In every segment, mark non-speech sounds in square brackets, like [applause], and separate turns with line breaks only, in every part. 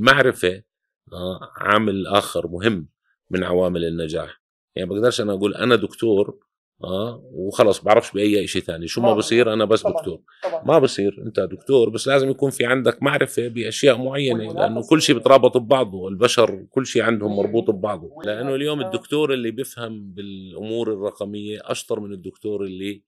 المعرفه آه، عامل آخر مهم من عوامل النجاح. يعني بقدرش أنا أقول أنا دكتور آه وخلص بعرفش بأي شيء ثاني. شو ما بصير أنا بس
طبعاً.
دكتور.
طبعا.
ما بصير أنت دكتور بس لازم يكون في عندك معرفة بأشياء معينة لأنه كل شيء بترابط ببعضه البشر كل شيء عندهم مربوط ببعضه. لأنه اليوم الدكتور اللي بيفهم بالأمور الرقمية أشطر من الدكتور اللي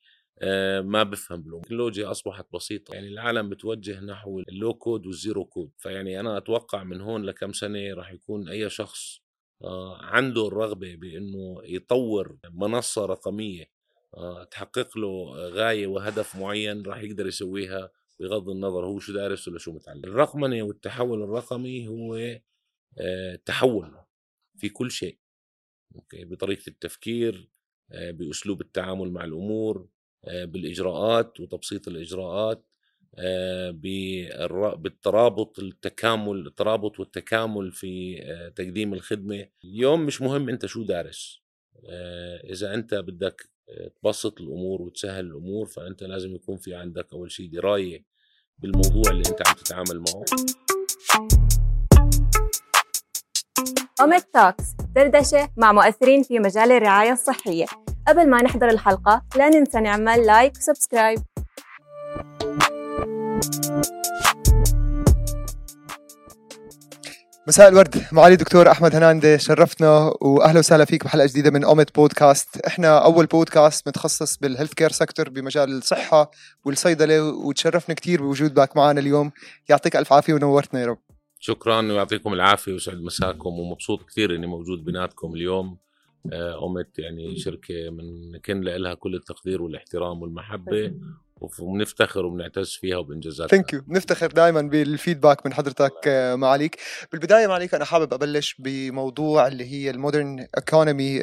ما بفهم بالامور التكنولوجيا أصبحت بسيطة. يعني العالم بتوجه نحو ال low code وال zero code. فيعني أنا أتوقع من هون لكم سنة راح يكون أي شخص آه، عنده الرغبة بإنه يطور منصة رقمية آه، تحقق له غاية وهدف معين راح يقدر يسويها بغض النظر هو شو دارس ولا شو متعلم. الرقمنة والتحول الرقمي هو آه، تحول في كل شيء. أوكي؟ بطريقة التفكير آه، بأسلوب التعامل مع الأمور. آه، بالإجراءات وتبسيط الإجراءات آه، بالترابط التكامل الترابط والتكامل في آه، تقديم الخدمة. اليوم مش مهم أنت شو دارس آه، إذا أنت بدك آه، تبسط الأمور وتسهل الأمور فأنت لازم يكون في عندك أول شيء دراية بالموضوع اللي أنت عم تتعامل معه.
أومت Talks دردشة مع مؤثرين في مجال الرعاية الصحية. قبل ما نحضر الحلقة لا ننسى نعمل like و subscribe
مساء الورد. معالي دكتور أحمد هناندة شرفتنا وأهلا وسهلا فيك بحلقة جديدة من اوميت بودكاست إحنا أول بودكاست متخصص بال healthcare sector بمجال الصحة والصيدلة وتشرفنا كثير بوجودك معنا اليوم. يعطيك ألف عافية ونورتنا يا رب.
شكرا ويعطيكم العافية ويسعد مساكم ومبسوط كثير إني موجود بيناتكم اليوم. آه، أومت يعني شركة من كنا لها كل التقدير والاحترام والمحبة وف- وبنفتخر وبنعتز فيها وبإنجازاتها.
Thank you نفتخر دائما بال feedback من حضرتك آه، معاليك. بالبداية معاليك أنا حابب أبلش بموضوع اللي هي ال modern economy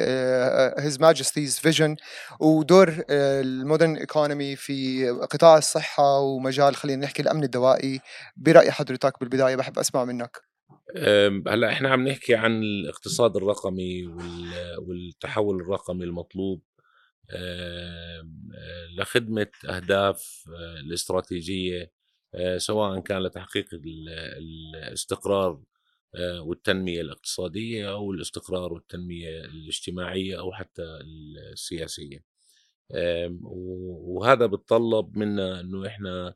His Majesty's vision ودور ال modern economy في قطاع الصحة ومجال خلينا نحكي الأمن الدوائي. برأي حضرتك بالبداية بحب أسمع منك.
هلأ إحنا عم نحكي عن الاقتصاد الرقمي وال- والتحول الرقمي المطلوب أه، لخدمة أهداف أه، الاستراتيجية أه، سواء كان لتحقيق ال- الاستقرار والتنمية الاقتصادية أو الاستقرار والتنمية الاجتماعية أو حتى السياسية. وهذا بتطلب منا إنه إحنا آه،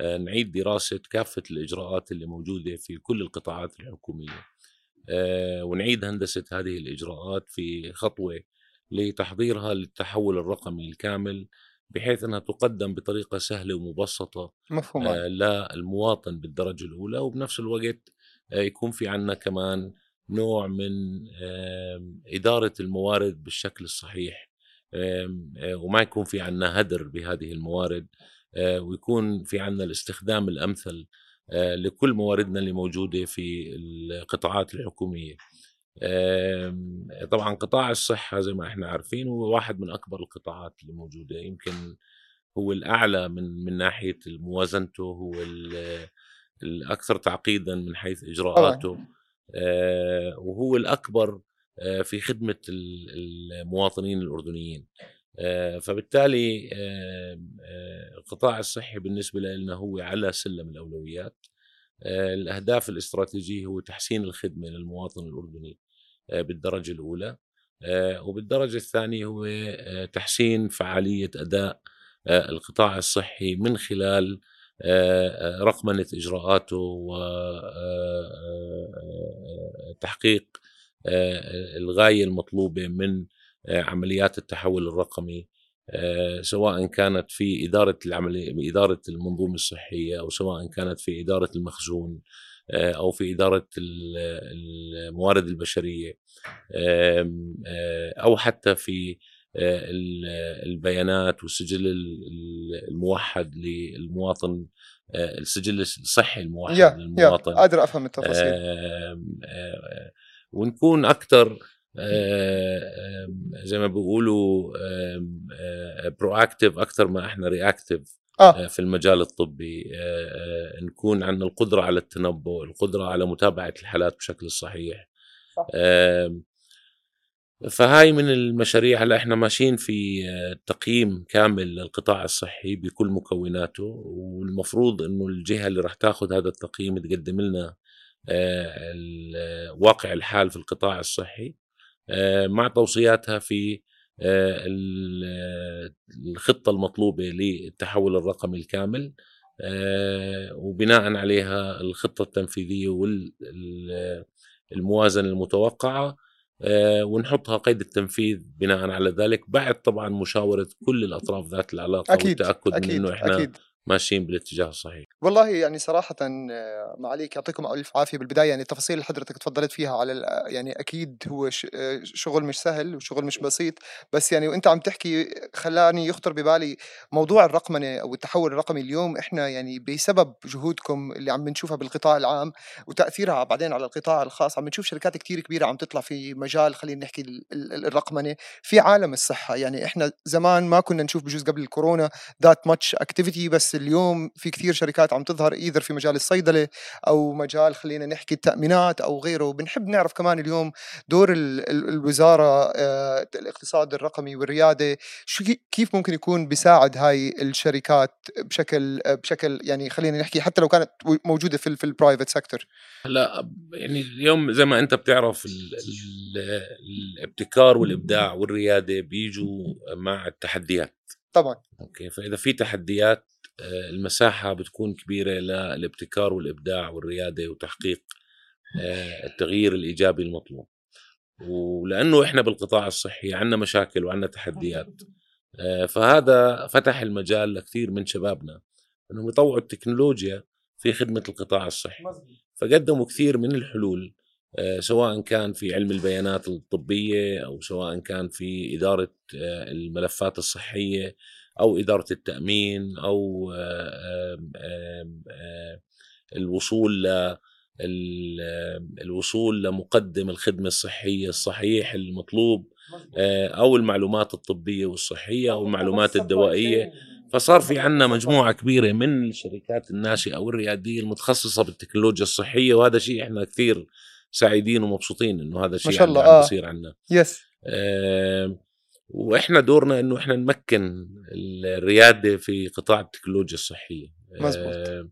نعيد دراسة كافة الإجراءات اللي موجودة في كل القطاعات الحكومية. آه، ونعيد هندسة هذه الإجراءات في خطوة لتحضيرها للتحول الرقمي الكامل بحيث أنها تقدم بطريقة سهلة ومبسطة
مفهوم.
آه، للمواطن بالدرجة الأولى وبنفس الوقت آه، يكون في عنا كمان نوع من إدارة الموارد بالشكل الصحيح. آه، وما يكون في عنا هدر بهذه الموارد. آه، ويكون في عنا الاستخدام الأمثل آه، لكل مواردنا اللي موجودة في القطاعات الحكومية. آم، طبعا قطاع الصحة زي ما إحنا عارفين هو واحد من أكبر القطاعات اللي موجودة. يمكن هو الأعلى من من ناحية موازنته هو ال- الأكثر تعقيدا من حيث إجراءاته. آه، وهو الأكبر آه، في خدمة ال- المواطنين الأردنيين. آه، فبالتالي آه، آه، القطاع الصحي بالنسبة لنا هو على سلم الأولويات. آه، الأهداف الاستراتيجية هو تحسين الخدمة للمواطن الأردني آه، بالدرجة الأولى. آه، وبالدرجة الثانية هو آه، تحسين فعالية أداء آه، القطاع الصحي من خلال آه، آه، رقمنة إجراءاته وتحقيق الغاية المطلوبة من آه، عمليات التحول الرقمي آه، سواء كانت في إدارة العملية إدارة المنظومة الصحية أو سواء كانت في إدارة المخزون آه، أو في إدارة ال- الموارد البشرية آه، أو حتى في آه، ال- البيانات والسجل ال- ال- الموحد للمواطن آه، السجل الصحي الموحد
يا يا
للمواطن.
قادر أفهم التفاصيل.
آه، ونكون أكثر زي ما بيقولوا proactive أكثر ما إحنا reactive
آه.
في المجال الطبي. آه، آه، نكون عندنا القدرة على التنبؤ القدرة على متابعة الحالات بشكل صحيح.
صح.
فهاي من المشاريع. هلأ إحنا ماشيين في آه، تقييم كامل للقطاع الصحي بكل مكوناته والمفروض إنه الجهة اللي راح تاخذ هذا التقييم تقدم لنا واقع الحال في القطاع الصحي. مع توصياتها في الخطة المطلوبة للتحول الرقمي الكامل وبناء عليها الخطة التنفيذية والموازنة المتوقعة ونحطها قيد التنفيذ بناء على ذلك بعد طبعا مشاورة كل الأطراف ذات العلاقة
أكيد
والتأكد
أكيد
من أنه إحنا
أكيد.
ماشيين بالاتجاه الصحيح.
والله يعني صراحة آه، معاليك يعطيكم ألف عافية بالبداية. يعني التفاصيل اللي حضرتك تفضلت فيها على ال- يعني أكيد هو آه، شغل مش سهل وشغل مش بسيط. بس يعني وأنت عم تحكي خلاني يخطر ببالي موضوع الرقمنة أو التحول الرقمي اليوم. إحنا يعني بسبب جهودكم اللي عم بنشوفها بالقطاع العام وتأثيرها بعدين على القطاع الخاص عم بنشوف شركات كتير كبيرة عم تطلع في مجال خلينا نحكي ال- ال- الرقمنة في عالم الصحة. يعني إحنا زمان ما كنا نشوف بجوز قبل الكورونا that much activity بس اليوم في كثير شركات عم تظهر either في مجال الصيدلة أو مجال خلينا نحكي التأمينات أو غيره. بنحب نعرف كمان اليوم دور ال- ال- الوزارة آه، الاقتصاد الرقمي والريادة. شو كي- كيف ممكن يكون بيساعد هاي الشركات بشكل بشكل يعني خلينا نحكي حتى لو كانت موجودة في ال- في ال private sector
هلا يعني اليوم زي ما أنت بتعرف ال ال الابتكار والإبداع والريادة بيجوا مع التحديات.
طبعا.
okay فإذا في تحديات آه، المساحة بتكون كبيرة للابتكار والإبداع والريادة وتحقيق آه، التغيير الإيجابي المطلوب. ولأنه إحنا بالقطاع الصحي عندنا مشاكل وعندنا تحديات آه، فهذا فتح المجال لكثير من شبابنا إنهم يطوعوا التكنولوجيا في خدمة القطاع الصحي. فقدموا كثير من الحلول سواء كان في علم البيانات الطبية أو سواء كان في إدارة آه، الملفات الصحية أو إدارة التأمين أو الوصول ل ال- الوصول لمقدم الخدمة الصحية الصحيح المطلوب آه، أو المعلومات الطبية والصحية أو المعلومات الدوائية. فصار في عنا مجموعة كبيرة من الشركات الناشئة والريادية المتخصصة بالتكنولوجيا الصحية وهذا شيء إحنا كثير سعيدين ومبسوطين إنه هذا الشيء
شاء الله،
عم-
آه.
بصير عنا.
يس
آه، وإحنا دورنا انه إحنا نمكن الريادة في قطاع التكنولوجيا الصحية
مزبوط.
آه،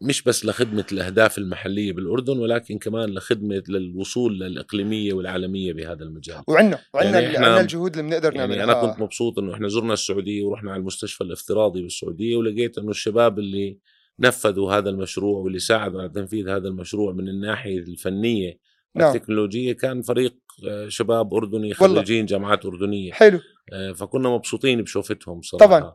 مش بس لخدمة الأهداف المحلية بالأردن ولكن كمان لخدمة للوصول للإقليمية والعالمية بهذا المجال
وعندنا وعندنا
يعني
عندنا الجهود اللي بنقدر
يعني
نعملها
أنا
آه.
كنت مبسوط إنه إحنا زرنا السعودية ورحنا على المستشفى الافتراضي بالسعودية ولقيت إنه الشباب اللي نفذوا هذا المشروع واللي ساعدوا على تنفيذ هذا المشروع من الناحية الفنية
نعم.
التكنولوجيه كان فريق آه، شباب
أردني.
خريجين جامعات أردنية.
حلو.
آه، فكنا مبسوطين بشوفتهم صراحة.
طبعاً.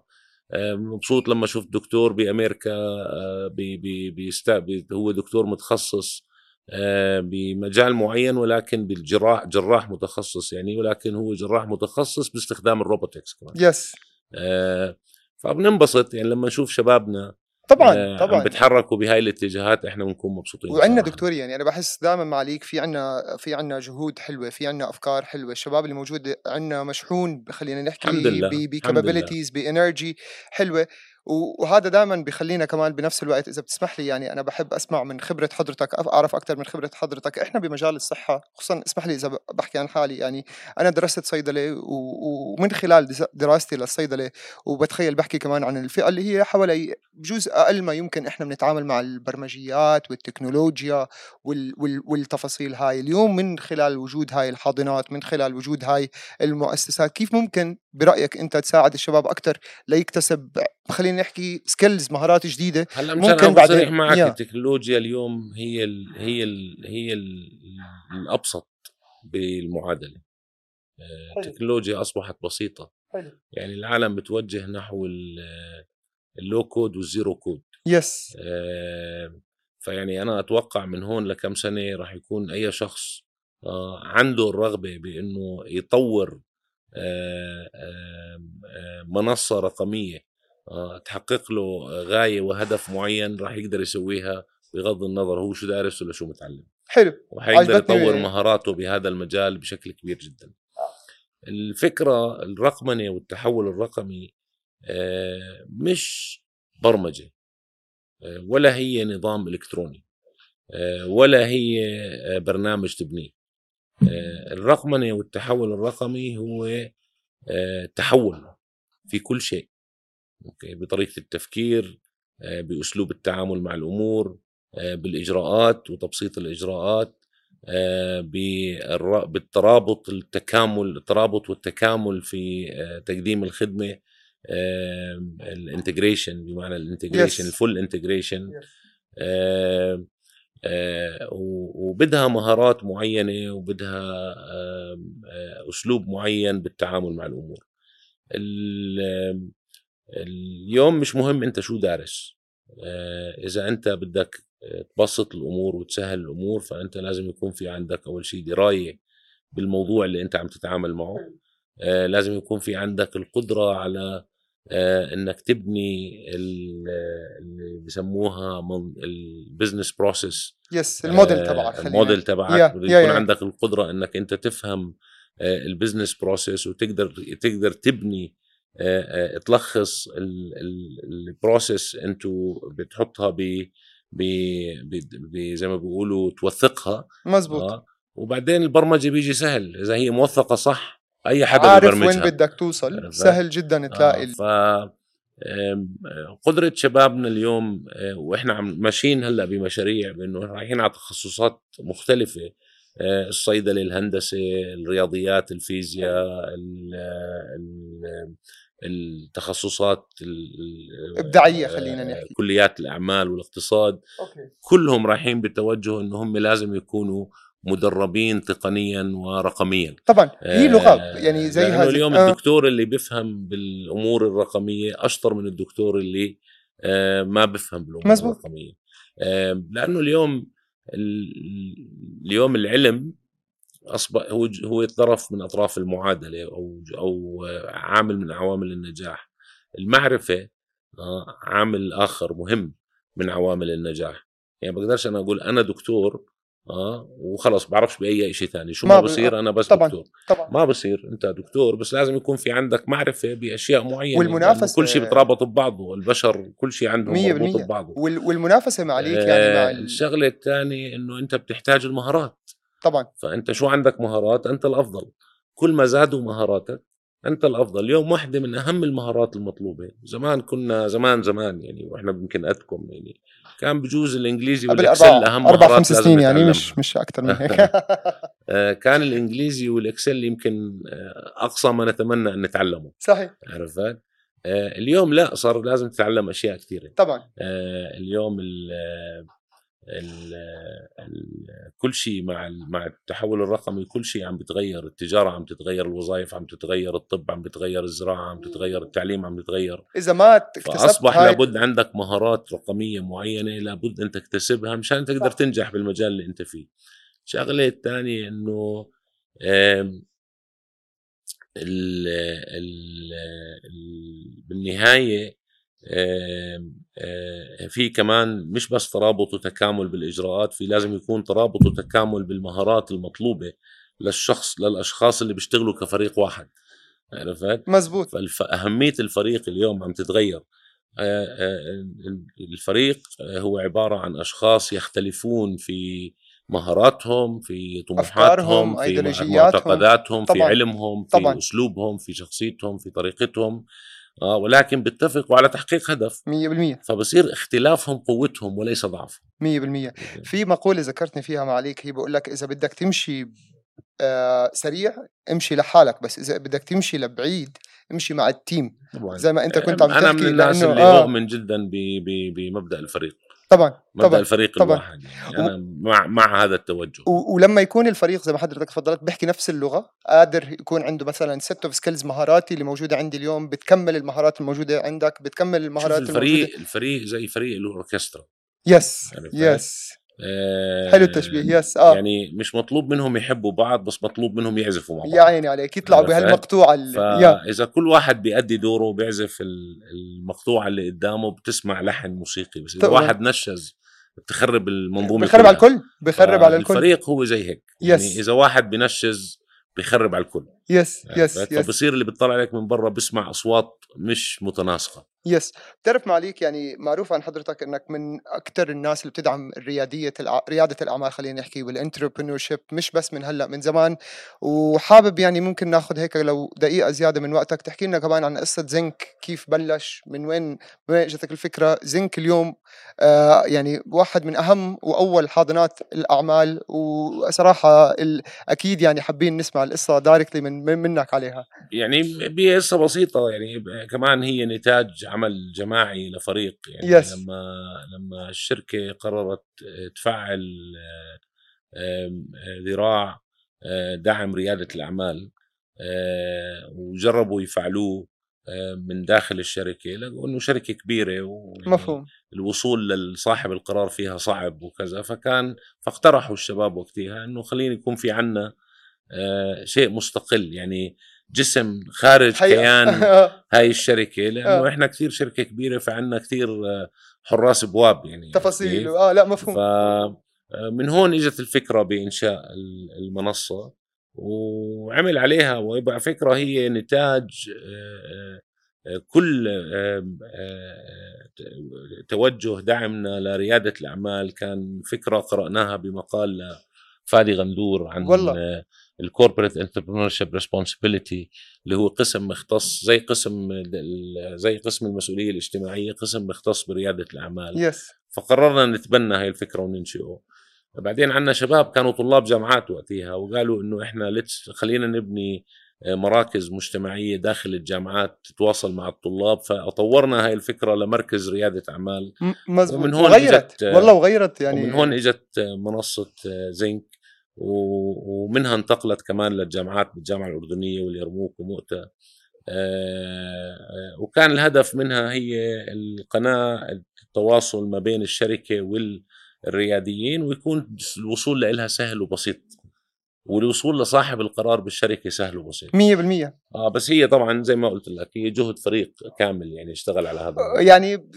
آه، مبسوط لما شفت دكتور بأمريكا آه، بي بي بيست- بي هو دكتور متخصص بمجال معين ولكن بالجراح جراح متخصص يعني ولكن هو جراح متخصص باستخدام ال robotics
كمان.
Yes فبننبسط يعني لما نشوف شبابنا
طبعا
آه،
طبعا.
بتحركوا بهاي الاتجاهات إحنا بنكون مبسوطين
وعندنا. دكتور يعني أنا بحس دائما معاليك في عنا في عنا جهود حلوة في عنا أفكار حلوة. الشباب اللي موجود عنا مشحون خلينا نحكي
ب
capabilities ب energy حلوة. وهذا دائما بخلينا كمان بنفس الوقت إذا بتسمح لي يعني أنا بحب أسمع من خبرة حضرتك أعرف أكثر من خبرة حضرتك. إحنا بمجال الصحة خصوصا اسمح لي إذا بحكي عن حالي يعني أنا درست صيدلة ومن خلال دراستي للصيدلة وبتخيل بحكي كمان عن الفئة اللي هي حوالي بجوز أقل ما يمكن إحنا بنتعامل مع البرمجيات والتكنولوجيا وال وال والتفاصيل هاي. اليوم من خلال وجود هاي الحاضنات من خلال وجود هاي المؤسسات كيف ممكن برأيك أنت تساعد الشباب أكثر ليكتسب خلينا نحكي skills مهارات جديدة
هلا
ممكن بعدين-
صريح معك
يا.
التكنولوجيا اليوم هي ال هي ال هي ال الأبسط بالمعادلة آه،
حلو.
التكنولوجيا أصبحت بسيطة
حلو.
يعني العالم بتوجه نحو ال- ال low code وال
zero code yes
آه، فيعني أنا أتوقع من هون لكم سنة راح يكون أي شخص آه، عنده الرغبة بإنه يطور آه، آه، آه، منصة رقمية آه، تحقق له غاية وهدف معين راح يقدر يسويها بغض النظر هو شو دارس ولا شو متعلم.
حلو.
وحيقدر يطور مهاراته بهذا المجال بشكل كبير جدا. الفكرة الرقمنة والتحول الرقمي آه، مش برمجة آه، ولا هي نظام إلكتروني آه، ولا هي آه، برنامج تبنيه. آه، الرقمنة والتحول الرقمي هو آه، تحول في كل شيء. okay بطريقة التفكير آه، بأسلوب التعامل مع الأمور آه، بالإجراءات وتبسيط الإجراءات آه، بالترابط التكامل الترابط والتكامل في تقديم الخدمة ال integration بمعنى ال
integration.
ال full integration وبدها مهارات معينة وبدها أسلوب معين بالتعامل مع الأمور ال- اليوم مش مهم انت شو دارس. آه، إذا انت بدك تبسط الأمور وتسهل الأمور فأنت لازم يكون في عندك أول شيء دراية بالموضوع اللي انت عم تتعامل معه. آه، لازم يكون في عندك القدرة على آه، إنك تبني ال- اللي بسموها
ال business process yes
ال
model
تبعك الموديل
تبعك.
يكون
يا.
عندك القدرة إنك انت تفهم ال business process وتقدر تقدر تبني تلخص ال process انتو بتحطها ب ب- زي ما بيقولوا توثقها.
مزبوط
آه وبعدين البرمجة بيجي سهل. إذا هي موثقة صح أي حدا
عارف وين
بيبرمجها
بدك توصل؟ سهل جدا تلاقي
آه ف آه، قدرة شبابنا اليوم آه، وإحنا عم ماشيين هلأ بمشاريع بإنه رايحين على تخصصات مختلفة. آه، الصيدلة الهندسة الرياضيات الفيزياء ال- ال- التخصصات ال- ال-
إبداعية خلينا
آه،
نحكي.
كليات الأعمال والاقتصاد
أوكي
كلهم رايحين بتوجه إنه هم لازم يكونوا مدربين تقنيا ورقميا
طبعا هي لغه
آه،
يعني زي
لأنه
هذه
اليوم
آه.
الدكتور اللي بيفهم بالأمور الرقمية أشطر من الدكتور اللي آه، ما بيفهم بالأمور
مزبوط.
الرقمية آه، لأنه اليوم ال- اليوم العلم اصبح هو هو طرف من أطراف المعادلة أو أو عامل من عوامل النجاح. المعرفة آه، عامل آخر مهم من عوامل النجاح. يعني بقدرش أنا أقول أنا دكتور آه وخلص بعرفش بأي شيء ثاني. شو
ما
ما بصير أنا بس
طبعاً.
دكتور.
طبعا.
ما بصير أنت دكتور بس لازم يكون في عندك معرفة بأشياء
معينة
لأنه كل شيء بترابط ببعضه. البشر كل شيء عندهم مربوط. ببعضه.
وال- والمنافسة مع عليك يعني مع
آه،
ال-
الشغلة الثانية إنه أنت بتحتاج المهارات.
طبعا.
فأنت شو عندك مهارات؟ أنت الأفضل. كل ما زادوا مهاراتك أنت الأفضل. اليوم واحدة من أهم المهارات المطلوبة. زمان كنا زمان زمان يعني وإحنا يمكن قدكم يعني. كان بجوز الإنجليزي
والإكسل
أهم
أربع
مهارات
خمس سنين يعني
نتعلمها.
مش مش أكثر من [laughs] هيك.
آه، كان الإنجليزي والإكسل يمكن آه، أقصى ما نتمنى أن نتعلمه.
صحيح.
عرفت؟ آه، اليوم لا صار لازم تتعلم أشياء كثيرة.
طبعا.
اليوم ال كل شيء مع مع التحول الرقمي كل شيء عم بيتغير التجارة عم تتغير الوظائف عم تتغير الطب عم بيتغير الزراعة عم تتغير التعليم عم بيتغير
إذا ما اكتسبت
فأصبح
هاي
لابد عندك مهارات رقمية معينة لابد أن تكتسبها مشان تقدر. تنجح بالمجال اللي أنت فيه. الشغله الثانية إنه بالنهاية في كمان مش بس ترابط وتكامل بالإجراءات في لازم يكون ترابط وتكامل بالمهارات المطلوبة للشخص للأشخاص اللي بيشتغلوا كفريق واحد عرفت؟
مزبوط
فأهمية الفريق اليوم عم تتغير الفريق هو عبارة عن أشخاص يختلفون في مهاراتهم في طموحاتهم في. معتقداتهم في
طبعاً.
علمهم في
طبعاً.
أسلوبهم في شخصيتهم في طريقتهم آه ولكن بيتفقوا على تحقيق هدف.
100%
فبصير اختلافهم قوتهم وليس ضعفهم.
100% في مقولة ذكرتني فيها معاليك هي بقول لك إذا بدك تمشي آه سريع امشي لحالك بس إذا بدك تمشي لبعيد امشي مع ال team
طبعا.
زي ما أنت كنت عم
أنا من
تحكي
الناس اللي
آه.
أؤمن جدا ب- ب- بمبدأ الفريق.
طبعا طبعا
الفريق
طبعاً.
الواحد يعني أنا مع مع هذا التوجه
و- ولما يكون الفريق زي ما حضرتك تفضلت بيحكي نفس اللغة قادر يكون عنده مثلا set of skills مهاراتي اللي موجودة عندي اليوم بتكمل المهارات الموجودة عندك بتكمل المهارات الموجودة
الفريق الفريق زي فريق الأوركسترا
yes
عرفت؟
yes
آه،
حلو التشبيه yes آه
يعني مش مطلوب منهم يحبوا بعض بس مطلوب منهم يعزفوا مع بعض
يا عيني عليك يطلعوا؟ بهالمقطوعه
فاذا كل واحد بيأدي دوره وبيعزف ال- المقطوعه اللي قدامه بتسمع لحن موسيقي بس
إذا.
واحد نشز بتخرب المنظومة
بخرب على. الكل بخرب على الكل
الفريق هو زي هيك
yes.
يعني إذا واحد بنشز بيخرب على الكل
yes
yes؟
yes
فبصير اللي بيطلع عليك من برا بيسمع أصوات مش متناسقة.
yes بتعرف معاليك يعني معروف عن حضرتك إنك من أكثر الناس اللي بتدعم رياديه الع... ريادة الأعمال خلينا نحكي وال entrepreneur مش بس من هلأ من زمان. وحابب يعني ممكن ناخذ هيك لو دقيقة زيادة من وقتك تحكي لنا كمان عن قصة زينك كيف بلش من وين من وين اجتك الفكرة؟ زينك اليوم آه يعني واحد من أهم وأول حاضنات الأعمال وصراحة ال... أكيد يعني حابين نسمع القصة directly من من- منك عليها
يعني بقصة بسيطة يعني كمان هي نتاج عمل جماعي لفريق يعني
Yes.
لما لما الشركة قررت تفعل ذراع آه، دعم ريادة الأعمال آه، وجربوا يفعلوه آه، من داخل الشركة لقوا إنه شركة كبيرة ويعني
مفهوم
الوصول لصاحب القرار فيها صعب وكذا فكان فاقترحوا الشباب وقتها إنه خلينا يكون في عنا شيء مستقل يعني جسم خارج
حقيقة.
كيان [laughs] هاي الشركة لأنه
آه.
إحنا كثير شركة كبيرة فعنا كثير آه، حراس ابواب يعني
تفاصيل؟ آه لا مفهوم
فمن هون إجت الفكرة بإنشاء ال- المنصة وعمل عليها ويبقى فكرة هي نتاج آه، آه، كل آه، آه، توجه دعمنا لريادة الأعمال كان فكرة قرأناها بمقال فادي غندور عن
والله.
ال corporate entrepreneurship responsibility اللي هو قسم مختص زي قسم زي قسم المسؤولية الاجتماعية قسم مختص بريادة الأعمال.
yes
فقررنا نتبنى هاي الفكرة وننشئه. بعدين عندنا شباب كانوا طلاب جامعات وقتها وقالوا إنه إحنا let's خلينا نبني آه، مراكز مجتمعية داخل الجامعات تتواصل مع الطلاب. فطورنا هاي الفكرة لمركز ريادة أعمال.
م- مزبوط
ومن هون
وغيرت.
إجت-
والله وغيرت يعني.
ومن هون إجت منصة زنك و- ومنها انتقلت كمان للجامعات بالجامعة الأردنية واليرموك ومؤتة آه، آه، وكان الهدف منها هي القناة التواصل ما بين الشركة والرياديين ويكون الوصول لها سهل وبسيط. والوصول لصاحب القرار بالشركة سهل وبسيط.
100%
آه بس هي طبعا زي ما قلت لك هي جهد فريق كامل يعني اشتغل على هذا
يعني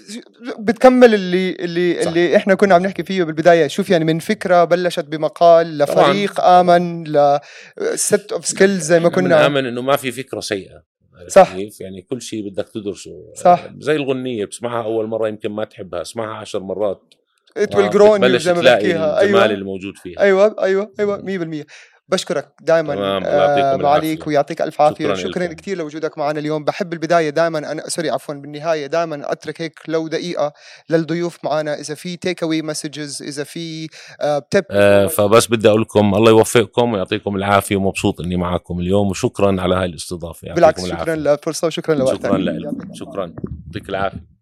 بتكمل اللي اللي
صح.
اللي إحنا كنا عم نحكي فيه بالبداية. شوف يعني من فكرة بلشت بمقال لفريق آمن ل set of skills زي ما
كنا
كنا.
نآمن إنه ما في فكرة سيئة
صح.
كيف؟ يعني كل شيء بدك تدرسه.
صح.
زي الغنية بتسمعها أول مرة يمكن ما تحبها اسمعها عشر مرات.
it will grow
بتبلش
زي ما
تلاقي
بحكيها
الجمال
أيوه
الموجود فيها.
أيوه أيوه أيوه 100% بشكرك دائما آه معاليك
العافية.
ويعطيك ألف عافية.
شكراً
شكرا. كثير لوجودك معنا اليوم. بحب البداية دائما أنا sorry عفوا بالنهاية دائما أترك هيك لو دقيقة للضيوف معنا. إذا في take away messages إذا في آه بتب
آه فبس بدي أقول لكم الله يوفقكم ويعطيكم العافية ومبسوط إني معكم اليوم. وشكرا على هاي الاستضافة.
بالعكس. شكرا للفرصه وشكرا لوقتك.
شكرا لك شكرا. يعطيك العافية.